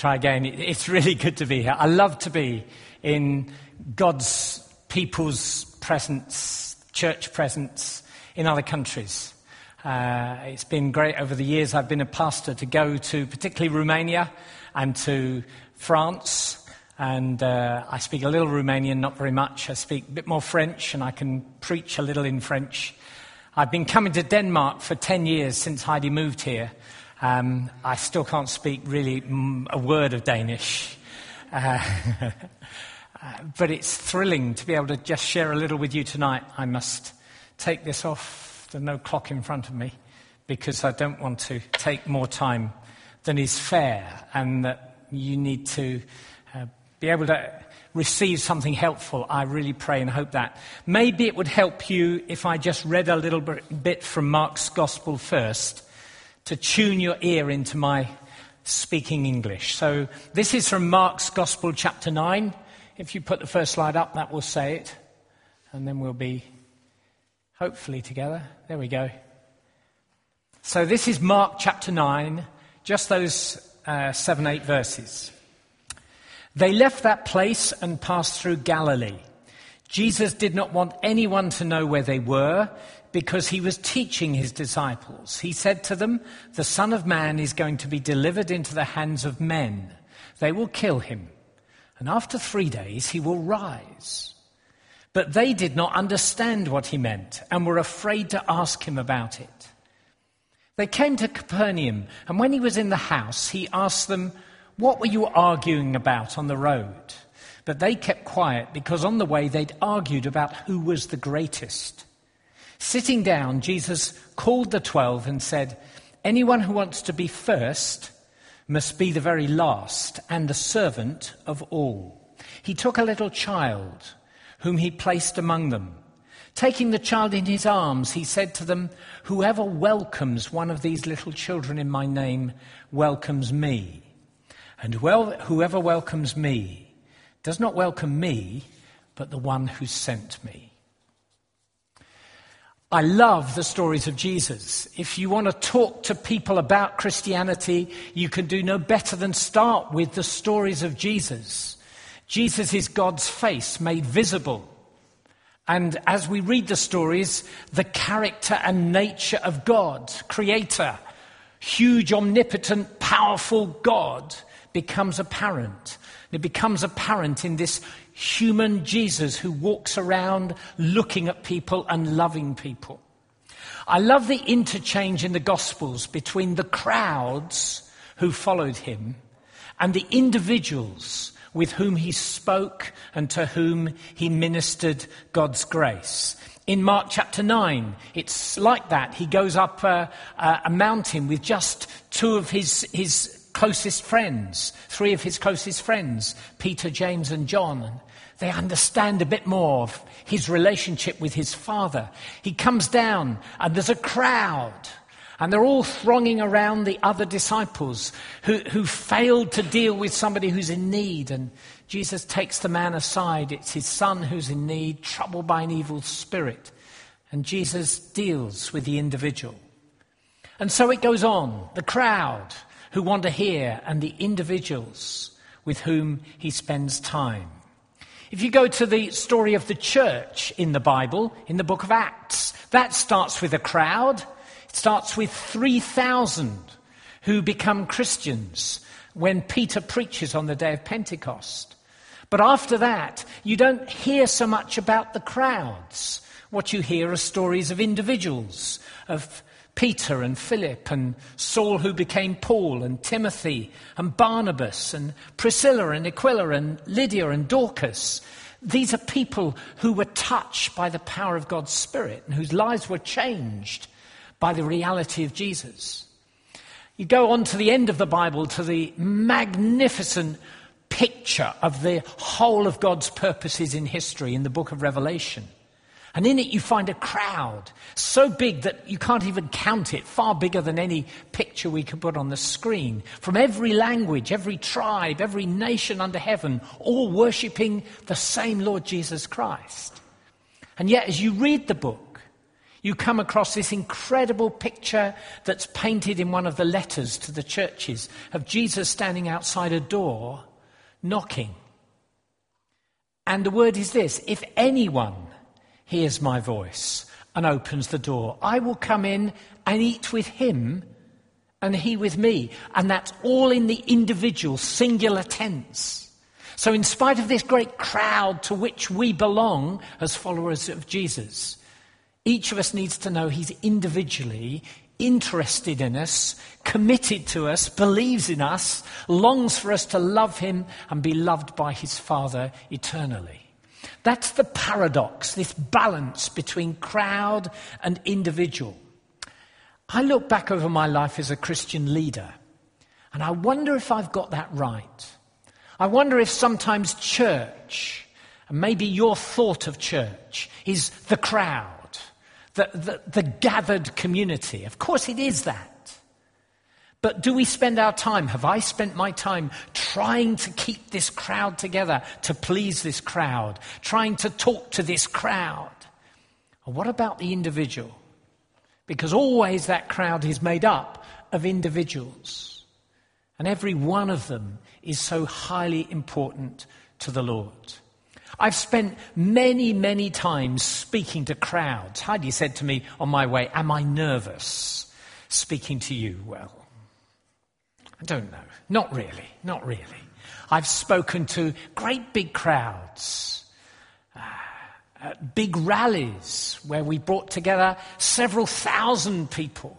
Try again. It's really good to be here. I love to be in God's people's presence, church presence in other countries. Uh, it's been great over the years I've been a pastor to go to particularly Romania and to France. And uh, I speak a little Romanian, not very much. I speak a bit more French and I can preach a little in French. I've been coming to Denmark for 10 years since Heidi moved here. Um, I still can't speak really a word of Danish. Uh, but it's thrilling to be able to just share a little with you tonight. I must take this off there's no clock in front of me because I don't want to take more time than is fair, and that you need to uh, be able to receive something helpful. I really pray and hope that. Maybe it would help you if I just read a little bit from Mark's Gospel first to tune your ear into my speaking English. So this is from Mark's Gospel, chapter 9. If you put the first slide up, that will say it, and then we'll be hopefully together. There we go. So this is Mark chapter 9, just those uh, seven, eight verses. They left that place and passed through Galilee. Jesus did not want anyone to know where they were because he was teaching his disciples. He said to them, The Son of Man is going to be delivered into the hands of men. They will kill him, and after three days he will rise. But they did not understand what he meant and were afraid to ask him about it. They came to Capernaum, and when he was in the house, he asked them, What were you arguing about on the road? But they kept quiet because on the way they'd argued about who was the greatest. Sitting down, Jesus called the twelve and said, Anyone who wants to be first must be the very last and the servant of all. He took a little child whom he placed among them. Taking the child in his arms, he said to them, Whoever welcomes one of these little children in my name welcomes me. And well, whoever welcomes me does not welcome me, but the one who sent me. I love the stories of Jesus. If you want to talk to people about Christianity, you can do no better than start with the stories of Jesus. Jesus is God's face made visible. And as we read the stories, the character and nature of God, creator, huge, omnipotent, powerful God, becomes apparent. It becomes apparent in this human Jesus who walks around looking at people and loving people. I love the interchange in the Gospels between the crowds who followed him and the individuals with whom he spoke and to whom he ministered God's grace. In Mark chapter 9, it's like that. He goes up a, a mountain with just two of his, his closest friends, three of his closest friends, Peter, James, and John. They understand a bit more of his relationship with his father. He comes down, and there's a crowd and they're all thronging around the other disciples who, who failed to deal with somebody who's in need. And Jesus takes the man aside. It's his son who's in need, troubled by an evil spirit. And Jesus deals with the individual. And so it goes on. The crowd who want to hear and the individuals with whom he spends time. If you go to the story of the church in the Bible, in the book of Acts, that starts with a crowd it starts with 3,000 who become Christians when Peter preaches on the day of Pentecost. But after that, you don't hear so much about the crowds. What you hear are stories of individuals, of Peter and Philip and Saul who became Paul and Timothy and Barnabas and Priscilla and Aquila and Lydia and Dorcas. These are people who were touched by the power of God's Spirit and whose lives were changed by the reality of Jesus. You go on to the end of the Bible to the magnificent picture of the whole of God's purposes in history in the book of Revelation. And in it, you find a crowd so big that you can't even count it, far bigger than any picture we could put on the screen. From every language, every tribe, every nation under heaven, all worshipping the same Lord Jesus Christ. And yet, as you read the book, You come across this incredible picture that's painted in one of the letters to the churches of Jesus standing outside a door knocking. And the word is this if anyone hears my voice and opens the door, I will come in and eat with him and he with me. And that's all in the individual, singular tense. So, in spite of this great crowd to which we belong as followers of Jesus, each of us needs to know he's individually interested in us, committed to us, believes in us, longs for us to love him and be loved by his Father eternally. That's the paradox, this balance between crowd and individual. I look back over my life as a Christian leader, and I wonder if I've got that right. I wonder if sometimes church, and maybe your thought of church, is the crowd, the, the, the gathered community. Of course, it is that. But do we spend our time? Have I spent my time trying to keep this crowd together, to please this crowd, trying to talk to this crowd? Or what about the individual? Because always that crowd is made up of individuals. And every one of them is so highly important to the Lord. I've spent many, many times speaking to crowds. Heidi said to me on my way, Am I nervous speaking to you? Well, I don't know. Not really. Not really. I've spoken to great big crowds uh, big rallies where we brought together several thousand people.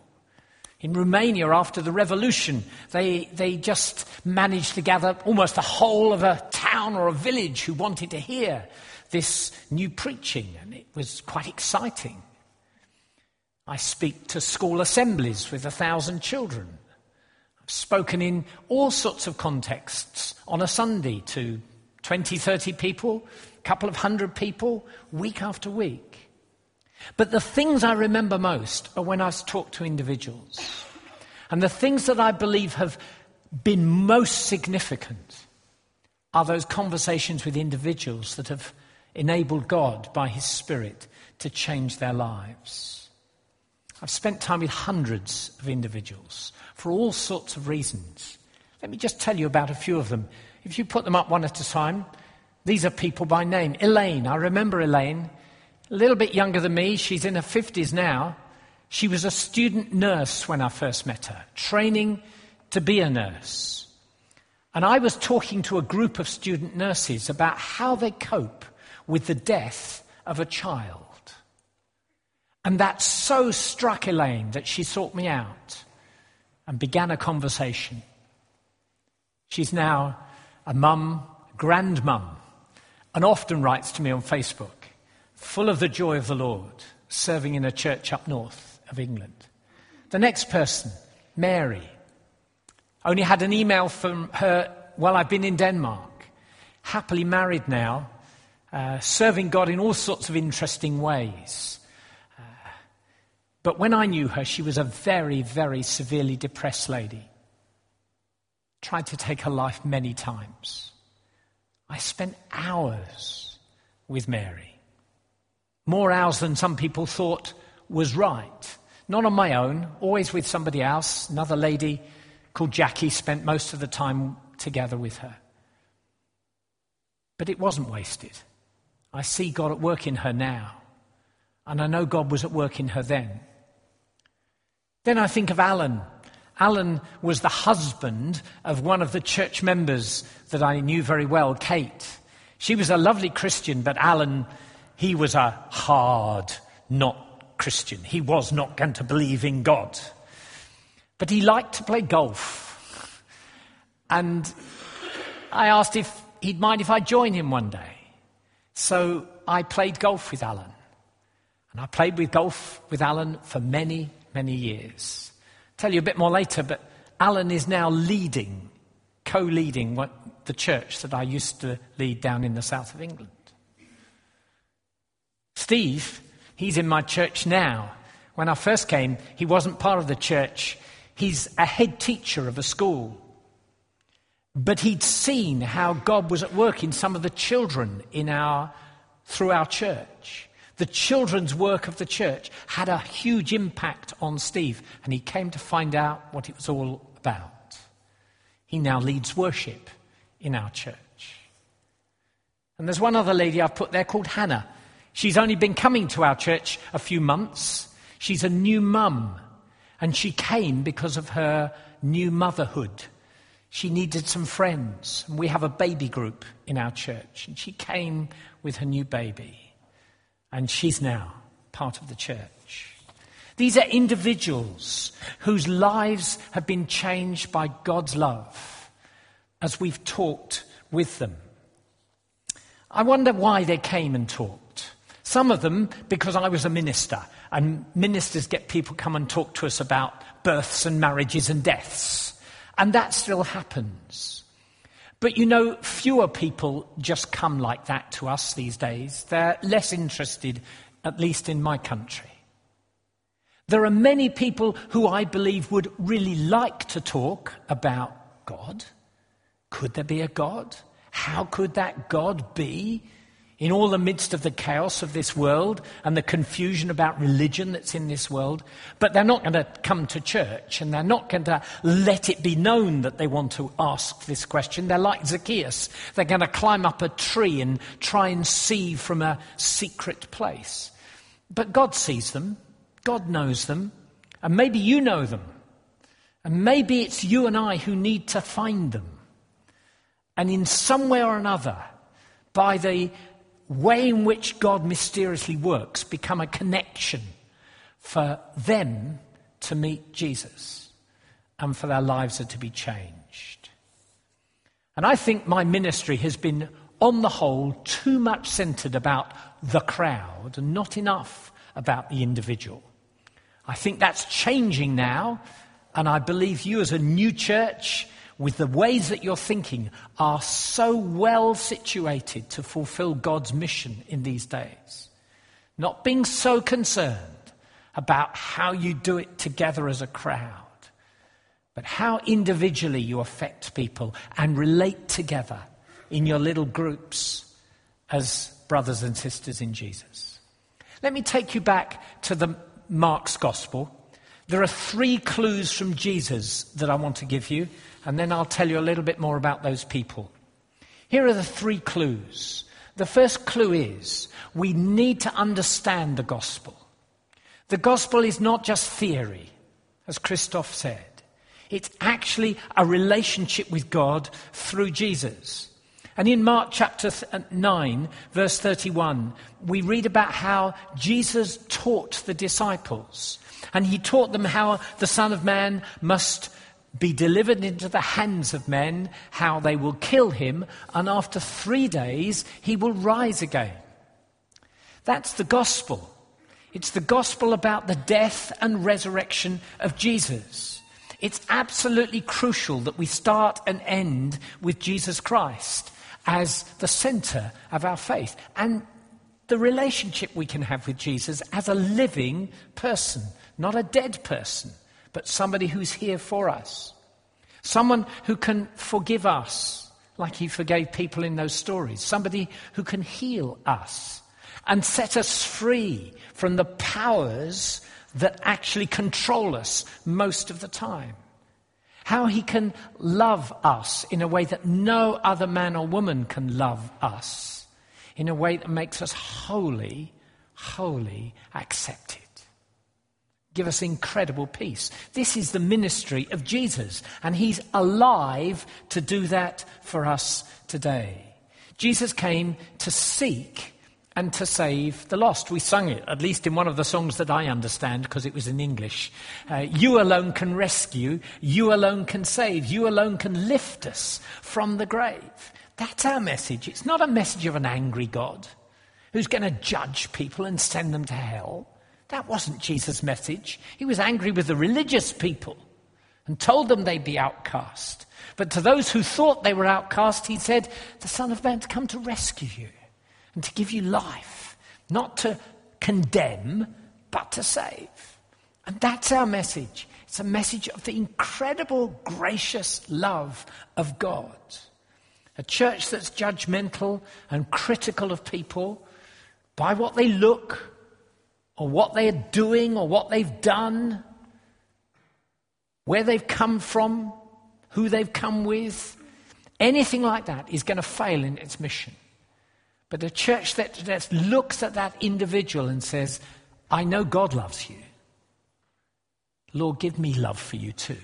In Romania, after the revolution, they, they just managed to gather almost the whole of a town or a village who wanted to hear this new preaching, and it was quite exciting. I speak to school assemblies with a thousand children. Spoken in all sorts of contexts on a Sunday to 20, 30 people, a couple of hundred people, week after week. But the things I remember most are when I've talked to individuals. And the things that I believe have been most significant are those conversations with individuals that have enabled God by His Spirit to change their lives. I've spent time with hundreds of individuals for all sorts of reasons. Let me just tell you about a few of them. If you put them up one at a time, these are people by name. Elaine, I remember Elaine, a little bit younger than me. She's in her 50s now. She was a student nurse when I first met her, training to be a nurse. And I was talking to a group of student nurses about how they cope with the death of a child. And that so struck Elaine that she sought me out and began a conversation. She's now a mum, grandmum and often writes to me on Facebook, full of the joy of the Lord, serving in a church up north of England. The next person, Mary, only had an email from her while I've been in Denmark. Happily married now, uh, serving God in all sorts of interesting ways. But when I knew her, she was a very, very severely depressed lady. Tried to take her life many times. I spent hours with Mary. More hours than some people thought was right. Not on my own, always with somebody else. Another lady called Jackie spent most of the time together with her. But it wasn't wasted. I see God at work in her now. And I know God was at work in her then. Then I think of Alan, Alan was the husband of one of the church members that I knew very well, Kate. She was a lovely Christian, but Alan, he was a hard, not Christian. He was not going to believe in God. But he liked to play golf. And I asked if he'd mind if I join him one day. So I played golf with Alan. And I played with golf with Alan for many, many years I'll tell you a bit more later, but Alan is now leading, co leading the church that I used to lead down in the south of England. Steve, he's in my church now. When I first came, he wasn't part of the church. He's a head teacher of a school. But he'd seen how God was at work in some of the children in our, through our church The children's work of the church had a huge impact on Steve, and he came to find out what it was all about. He now leads worship in our church. And there's one other lady I've put there called Hannah. She's only been coming to our church a few months. She's a new mum, and she came because of her new motherhood. She needed some friends, and we have a baby group in our church, and she came with her new baby, and she's now part of the church. These are individuals whose lives have been changed by God's love as we've talked with them. I wonder why they came and talked. Some of them because I was a minister, and ministers get people come and talk to us about births and marriages and deaths. And that still happens. But you know, fewer people just come like that to us these days. They're less interested, at least in my country. There are many people who I believe would really like to talk about God. Could there be a God? How could that God be in all the midst of the chaos of this world and the confusion about religion that's in this world? But they're not going to come to church and they're not going to let it be known that they want to ask this question. They're like Zacchaeus. They're going to climb up a tree and try and see from a secret place. But God sees them, God knows them, and maybe you know them. And maybe it's you and I who need to find them and in some way or another, by the way in which God mysteriously works, become a connection for them to meet Jesus and for their lives are to be changed. And I think my ministry has been, on the whole, too much centered about the crowd and not enough about the individual. I think that's changing now, and I believe you, as a new church, with the ways that you're thinking are so well situated to fulfill God's mission in these days. Not being so concerned about how you do it together as a crowd, but how individually you affect people and relate together in your little groups as brothers and sisters in Jesus. Let me take you back to the Mark's Gospel. There are three clues from Jesus that I want to give you and then I'll tell you a little bit more about those people. Here are the three clues. The first clue is we need to understand the gospel. The gospel is not just theory, as Christoph said. It's actually a relationship with God through Jesus. And in Mark chapter uh, 9, verse 31, we read about how Jesus taught the disciples. And he taught them how the Son of Man must be delivered into the hands of men, how they will kill him, and after three days he will rise again. That's the gospel. It's the gospel about the death and resurrection of Jesus. It's absolutely crucial that we start and end with Jesus Christ as the center of our faith and the relationship we can have with Jesus as a living person, not a dead person but somebody who's here for us. Someone who can forgive us, like he forgave people in those stories. Somebody who can heal us and set us free from the powers that actually control us most of the time. How he can love us in a way that no other man or woman can love us, in a way that makes us wholly, wholly accepted give us incredible peace. This is the ministry of Jesus, and he's alive to do that for us today. Jesus came to seek and to save the lost. We sung it, at least in one of the songs that I understand, because it was in English. Uh, you alone can rescue, you alone can save, you alone can lift us from the grave. That's our message. It's not a message of an angry God who's going to judge people and send them to hell. That wasn't Jesus' message. He was angry with the religious people and told them they'd be outcast. But to those who thought they were outcast, he said, The Son of Man to come to rescue you and to give you life, not to condemn, but to save. And that's our message. It's a message of the incredible, gracious love of God. A church that's judgmental and critical of people by what they look, or what they're doing, or what they've done, where they've come from, who they've come with. Anything like that is going to fail in its mission. But a church that, that looks at that individual and says, I know God loves you. Lord, give me love for you too.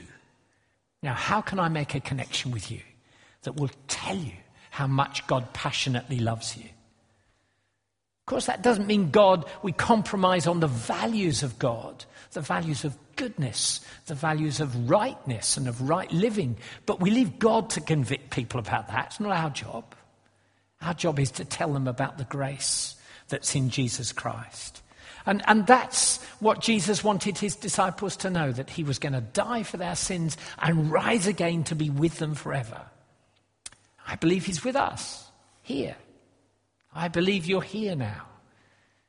Now, how can I make a connection with you that will tell you how much God passionately loves you? Of course, that doesn't mean God, we compromise on the values of God, the values of goodness, the values of rightness and of right living. But we leave God to convict people about that. It's not our job. Our job is to tell them about the grace that's in Jesus Christ. And, and that's what Jesus wanted his disciples to know that he was going to die for their sins and rise again to be with them forever. I believe he's with us here. I believe you're here now,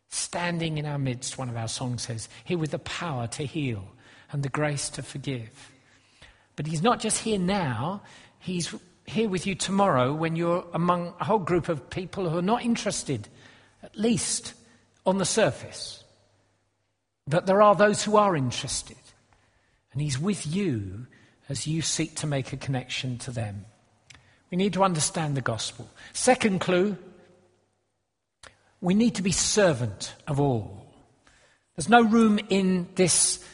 standing in our midst, one of our songs says, here with the power to heal and the grace to forgive. But he's not just here now, he's here with you tomorrow when you're among a whole group of people who are not interested, at least on the surface. But there are those who are interested. And He's with you as you seek to make a connection to them. We need to understand the gospel. Second clue we need to be servant of all. There's no room in this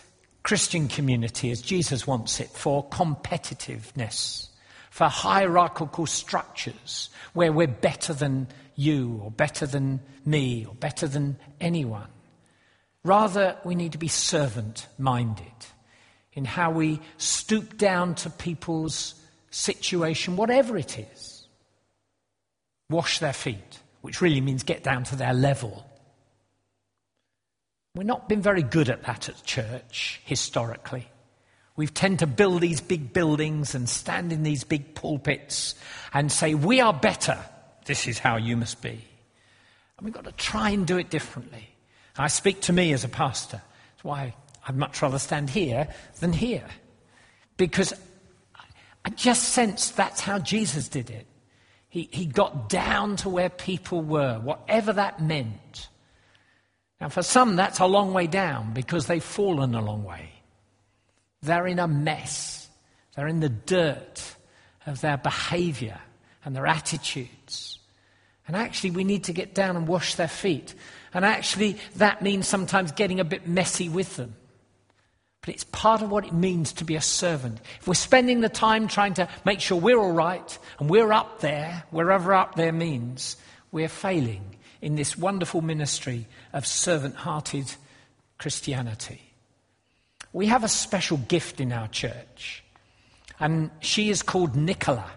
Christian community, as Jesus wants it, for competitiveness, for hierarchical structures where we're better than you, or better than me, or better than anyone. Rather, we need to be servant minded in how we stoop down to people's situation, whatever it is. Wash their feet, which really means get down to their level. We've not been very good at that at church historically. We tend to build these big buildings and stand in these big pulpits and say, We are better. This is how you must be. And we've got to try and do it differently. I speak to me as a pastor. That's why I'd much rather stand here than here. Because I just sense that's how Jesus did it. He, he got down to where people were, whatever that meant. Now, for some, that's a long way down because they've fallen a long way. They're in a mess, they're in the dirt of their behavior and their attitudes. And actually, we need to get down and wash their feet. And actually, that means sometimes getting a bit messy with them. But it's part of what it means to be a servant. If we're spending the time trying to make sure we're all right and we're up there, wherever up there means, we're failing in this wonderful ministry of servant hearted Christianity. We have a special gift in our church, and she is called Nicola.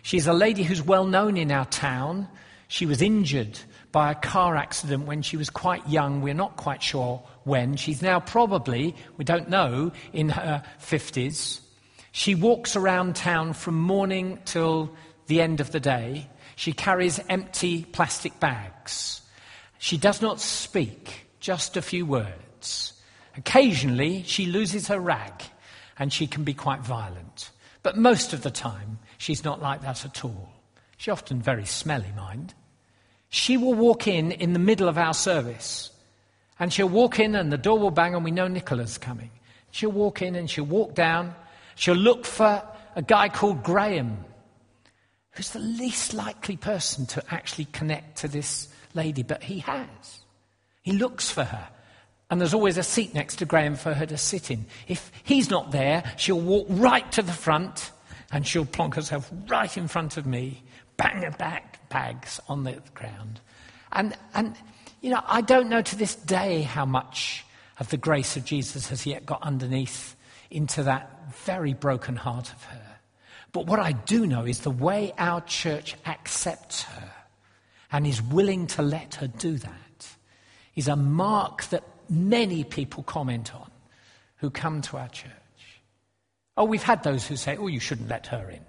She's a lady who's well known in our town. She was injured by a car accident when she was quite young. We're not quite sure when. She's now probably, we don't know, in her 50s. She walks around town from morning till the end of the day. She carries empty plastic bags. She does not speak, just a few words. Occasionally, she loses her rag and she can be quite violent. But most of the time, she's not like that at all. She's often very smelly, mind. She will walk in in the middle of our service. And she'll walk in and the door will bang and we know Nicola's coming. She'll walk in and she'll walk down. She'll look for a guy called Graham, who's the least likely person to actually connect to this lady, but he has. He looks for her. And there's always a seat next to Graham for her to sit in. If he's not there, she'll walk right to the front and she'll plonk herself right in front of me, bang her back, bags on the ground. And, and, you know, I don't know to this day how much of the grace of Jesus has yet got underneath into that very broken heart of her. But what I do know is the way our church accepts her and is willing to let her do that is a mark that many people comment on who come to our church. Oh, we've had those who say, oh, you shouldn't let her in.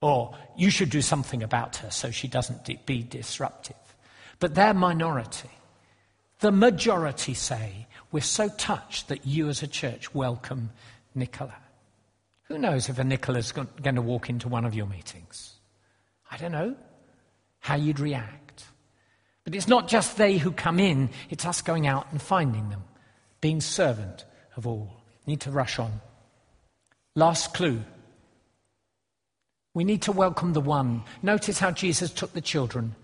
Or you should do something about her so she doesn't be disruptive. But they're minority. The majority say, We're so touched that you as a church welcome Nicola. Who knows if a Nicola's going to walk into one of your meetings? I don't know how you'd react. But it's not just they who come in, it's us going out and finding them, being servant of all. Need to rush on. Last clue. We need to welcome the one. Notice how Jesus took the children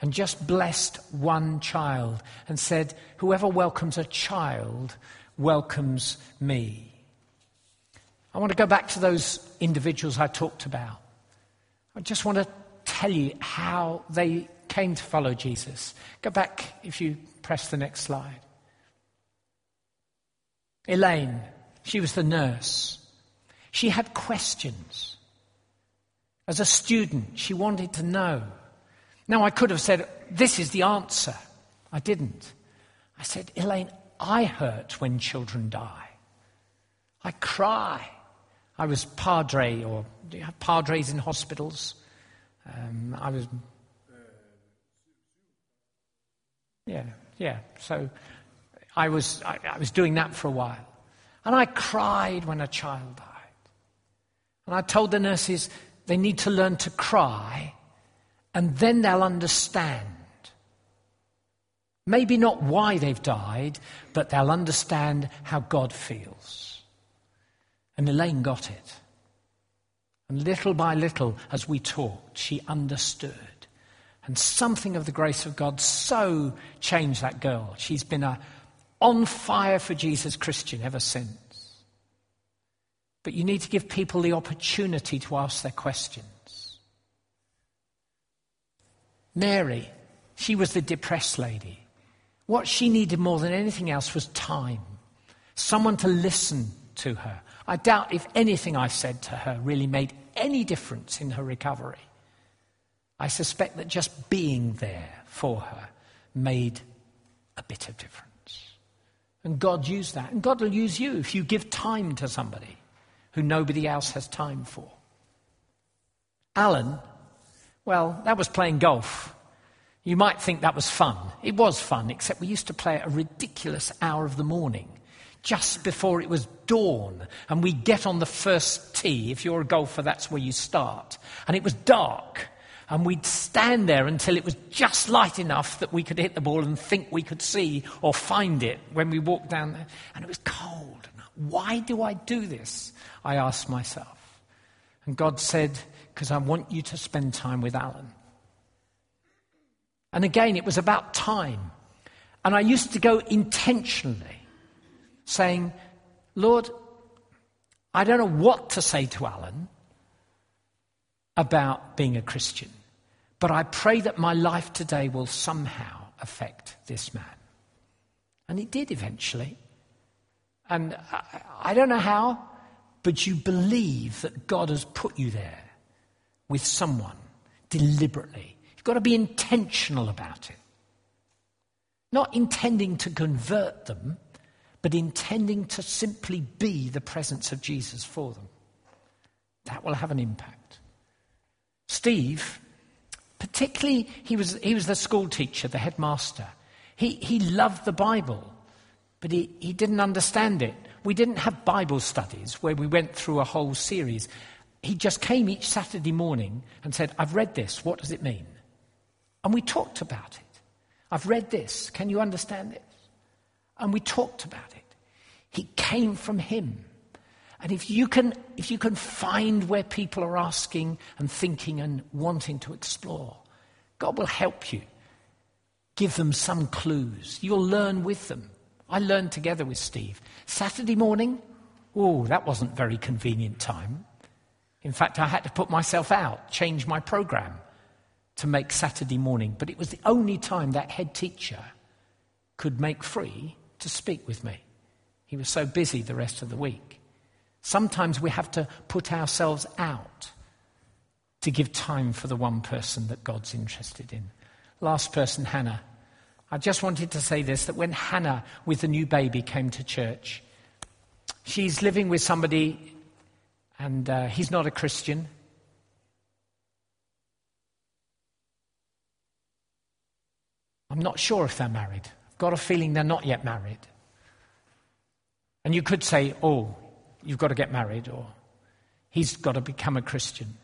and just blessed one child and said, Whoever welcomes a child welcomes me. I want to go back to those individuals I talked about. I just want to tell you how they came to follow Jesus. Go back if you press the next slide. Elaine, she was the nurse. She had questions. As a student, she wanted to know. Now, I could have said, This is the answer. I didn't. I said, Elaine, I hurt when children die. I cry. I was padre, or do you have padres in hospitals? Um, I was. Yeah, yeah. So I was, I, I was doing that for a while. And I cried when a child died. And I told the nurses they need to learn to cry, and then they'll understand. Maybe not why they've died, but they'll understand how God feels. And Elaine got it. And little by little, as we talked, she understood. And something of the grace of God so changed that girl. She's been a on fire for Jesus Christian ever since. But you need to give people the opportunity to ask their questions. Mary, she was the depressed lady. What she needed more than anything else was time, someone to listen to her. I doubt if anything I said to her really made any difference in her recovery. I suspect that just being there for her made a bit of difference. And God used that. And God will use you if you give time to somebody who nobody else has time for. Alan, well, that was playing golf. You might think that was fun. It was fun, except we used to play at a ridiculous hour of the morning, just before it was dawn. And we get on the first tee. If you're a golfer, that's where you start. And it was dark. And we'd stand there until it was just light enough that we could hit the ball and think we could see or find it when we walked down there. And it was cold. Why do I do this? I asked myself. And God said, Because I want you to spend time with Alan. And again, it was about time. And I used to go intentionally saying, Lord, I don't know what to say to Alan about being a Christian, but I pray that my life today will somehow affect this man. And it did eventually. And I, I don't know how, but you believe that God has put you there with someone deliberately You've got to be intentional about it. Not intending to convert them, but intending to simply be the presence of Jesus for them. That will have an impact. Steve, particularly, he was, he was the school teacher, the headmaster. He, he loved the Bible, but he, he didn't understand it. We didn't have Bible studies where we went through a whole series. He just came each Saturday morning and said, I've read this. What does it mean? And we talked about it. I've read this. Can you understand this? And we talked about it. He came from him. And if you can, if you can find where people are asking and thinking and wanting to explore, God will help you. Give them some clues. You'll learn with them. I learned together with Steve. Saturday morning, oh, that wasn't very convenient time. In fact, I had to put myself out, change my program to make Saturday morning, but it was the only time that head teacher could make free to speak with me. He was so busy the rest of the week. Sometimes we have to put ourselves out to give time for the one person that God's interested in. Last person, Hannah. I just wanted to say this that when Hannah, with the new baby, came to church, she's living with somebody, and uh, he's not a Christian. I'm not sure if they're married. I've got a feeling they're not yet married. And you could say, oh, you've got to get married, or he's got to become a Christian.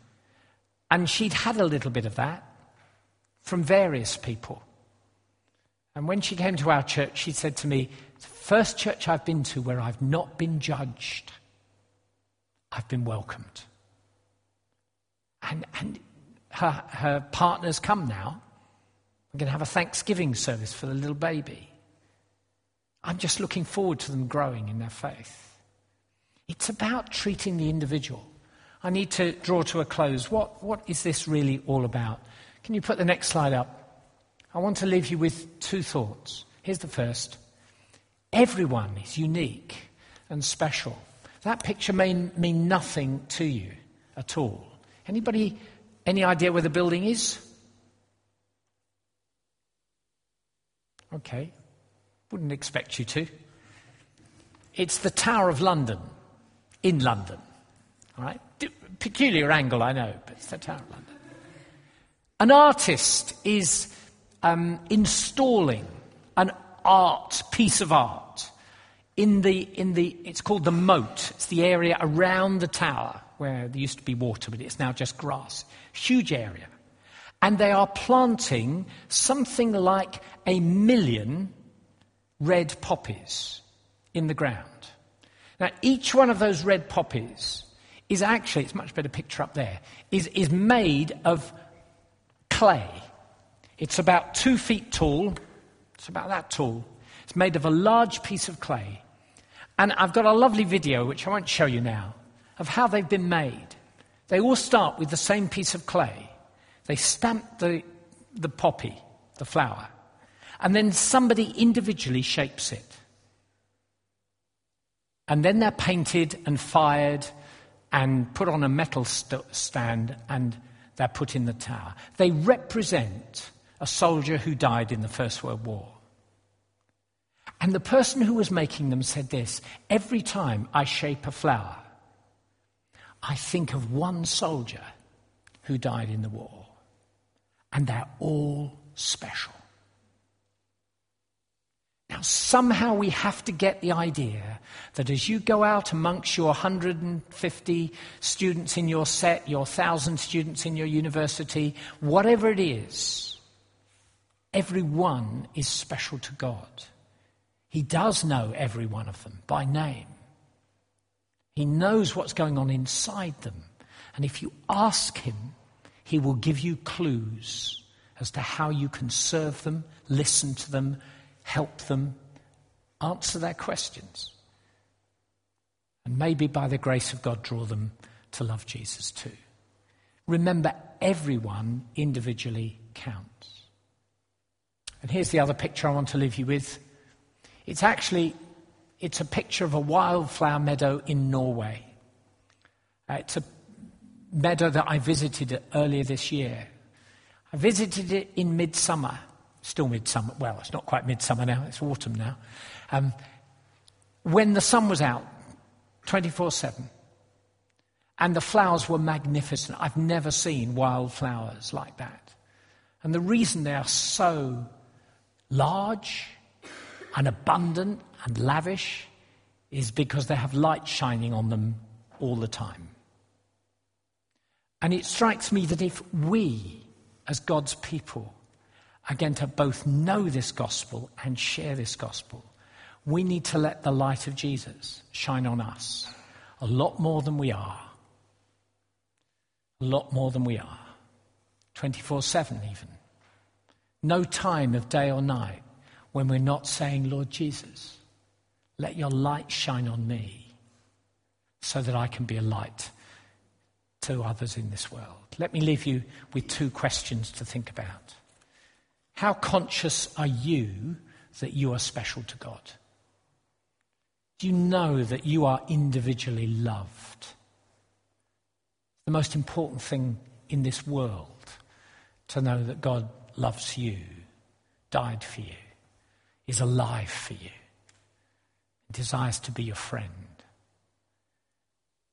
And she'd had a little bit of that from various people. And when she came to our church, she said to me, It's the first church I've been to where I've not been judged, I've been welcomed. And, and her, her partner's come now. We're going to have a Thanksgiving service for the little baby. I'm just looking forward to them growing in their faith. It's about treating the individual. I need to draw to a close. What, what is this really all about? Can you put the next slide up? I want to leave you with two thoughts. Here's the first everyone is unique and special. That picture may mean nothing to you at all. Anybody, any idea where the building is? Okay, wouldn't expect you to. It's the Tower of London, in London. All right? Peculiar angle, I know, but it's the Tower of London. An artist is um, installing an art, piece of art, in the, in the, it's called the moat. It's the area around the tower where there used to be water, but it's now just grass. Huge area. And they are planting something like a million red poppies in the ground. Now, each one of those red poppies is actually, it's much better picture up there, is, is made of clay. It's about two feet tall. It's about that tall. It's made of a large piece of clay. And I've got a lovely video, which I won't show you now, of how they've been made. They all start with the same piece of clay. They stamp the, the poppy, the flower, and then somebody individually shapes it. And then they're painted and fired and put on a metal st- stand and they're put in the tower. They represent a soldier who died in the First World War. And the person who was making them said this Every time I shape a flower, I think of one soldier who died in the war. And they're all special. Now, somehow we have to get the idea that as you go out amongst your 150 students in your set, your 1,000 students in your university, whatever it is, every one is special to God. He does know every one of them by name. He knows what's going on inside them. And if you ask Him, He will give you clues as to how you can serve them, listen to them, help them answer their questions. And maybe by the grace of God, draw them to love Jesus too. Remember, everyone individually counts. And here's the other picture I want to leave you with. It's actually it's a picture of a wildflower meadow in Norway. Uh, it's a meadow that I visited earlier this year. I visited it in midsummer still midsummer. Well, it's not quite midsummer now, it's autumn now. Um, when the sun was out 24 7, and the flowers were magnificent. I've never seen wildflowers like that. And the reason they are so large and abundant and lavish is because they have light shining on them all the time. And it strikes me that if we, as God's people, are going to both know this gospel and share this gospel, we need to let the light of Jesus shine on us a lot more than we are. A lot more than we are. 24 7 even. No time of day or night when we're not saying, Lord Jesus, let your light shine on me so that I can be a light to others in this world. Let me leave you with two questions to think about. How conscious are you that you are special to God? Do you know that you are individually loved? The most important thing in this world to know that God loves you, died for you, is alive for you, desires to be your friend.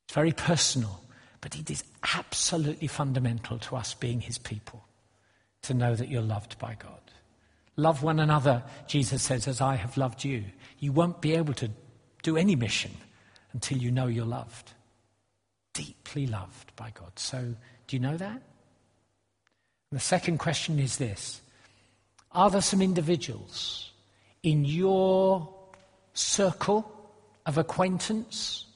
It's very personal, but it is absolutely fundamental to us being his people to know that you're loved by God. Love one another, Jesus says, as I have loved you. You won't be able to do any mission until you know you're loved. Deeply loved by God. So, do you know that? And the second question is this Are there some individuals in your circle of acquaintance?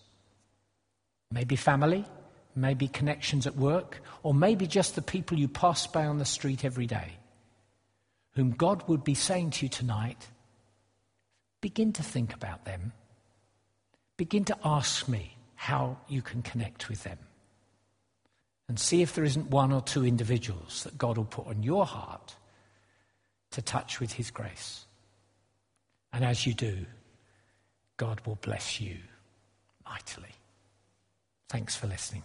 Maybe family, maybe connections at work, or maybe just the people you pass by on the street every day, whom God would be saying to you tonight, begin to think about them. Begin to ask me how you can connect with them. And see if there isn't one or two individuals that God will put on your heart to touch with His grace. And as you do, God will bless you mightily. Thanks for listening.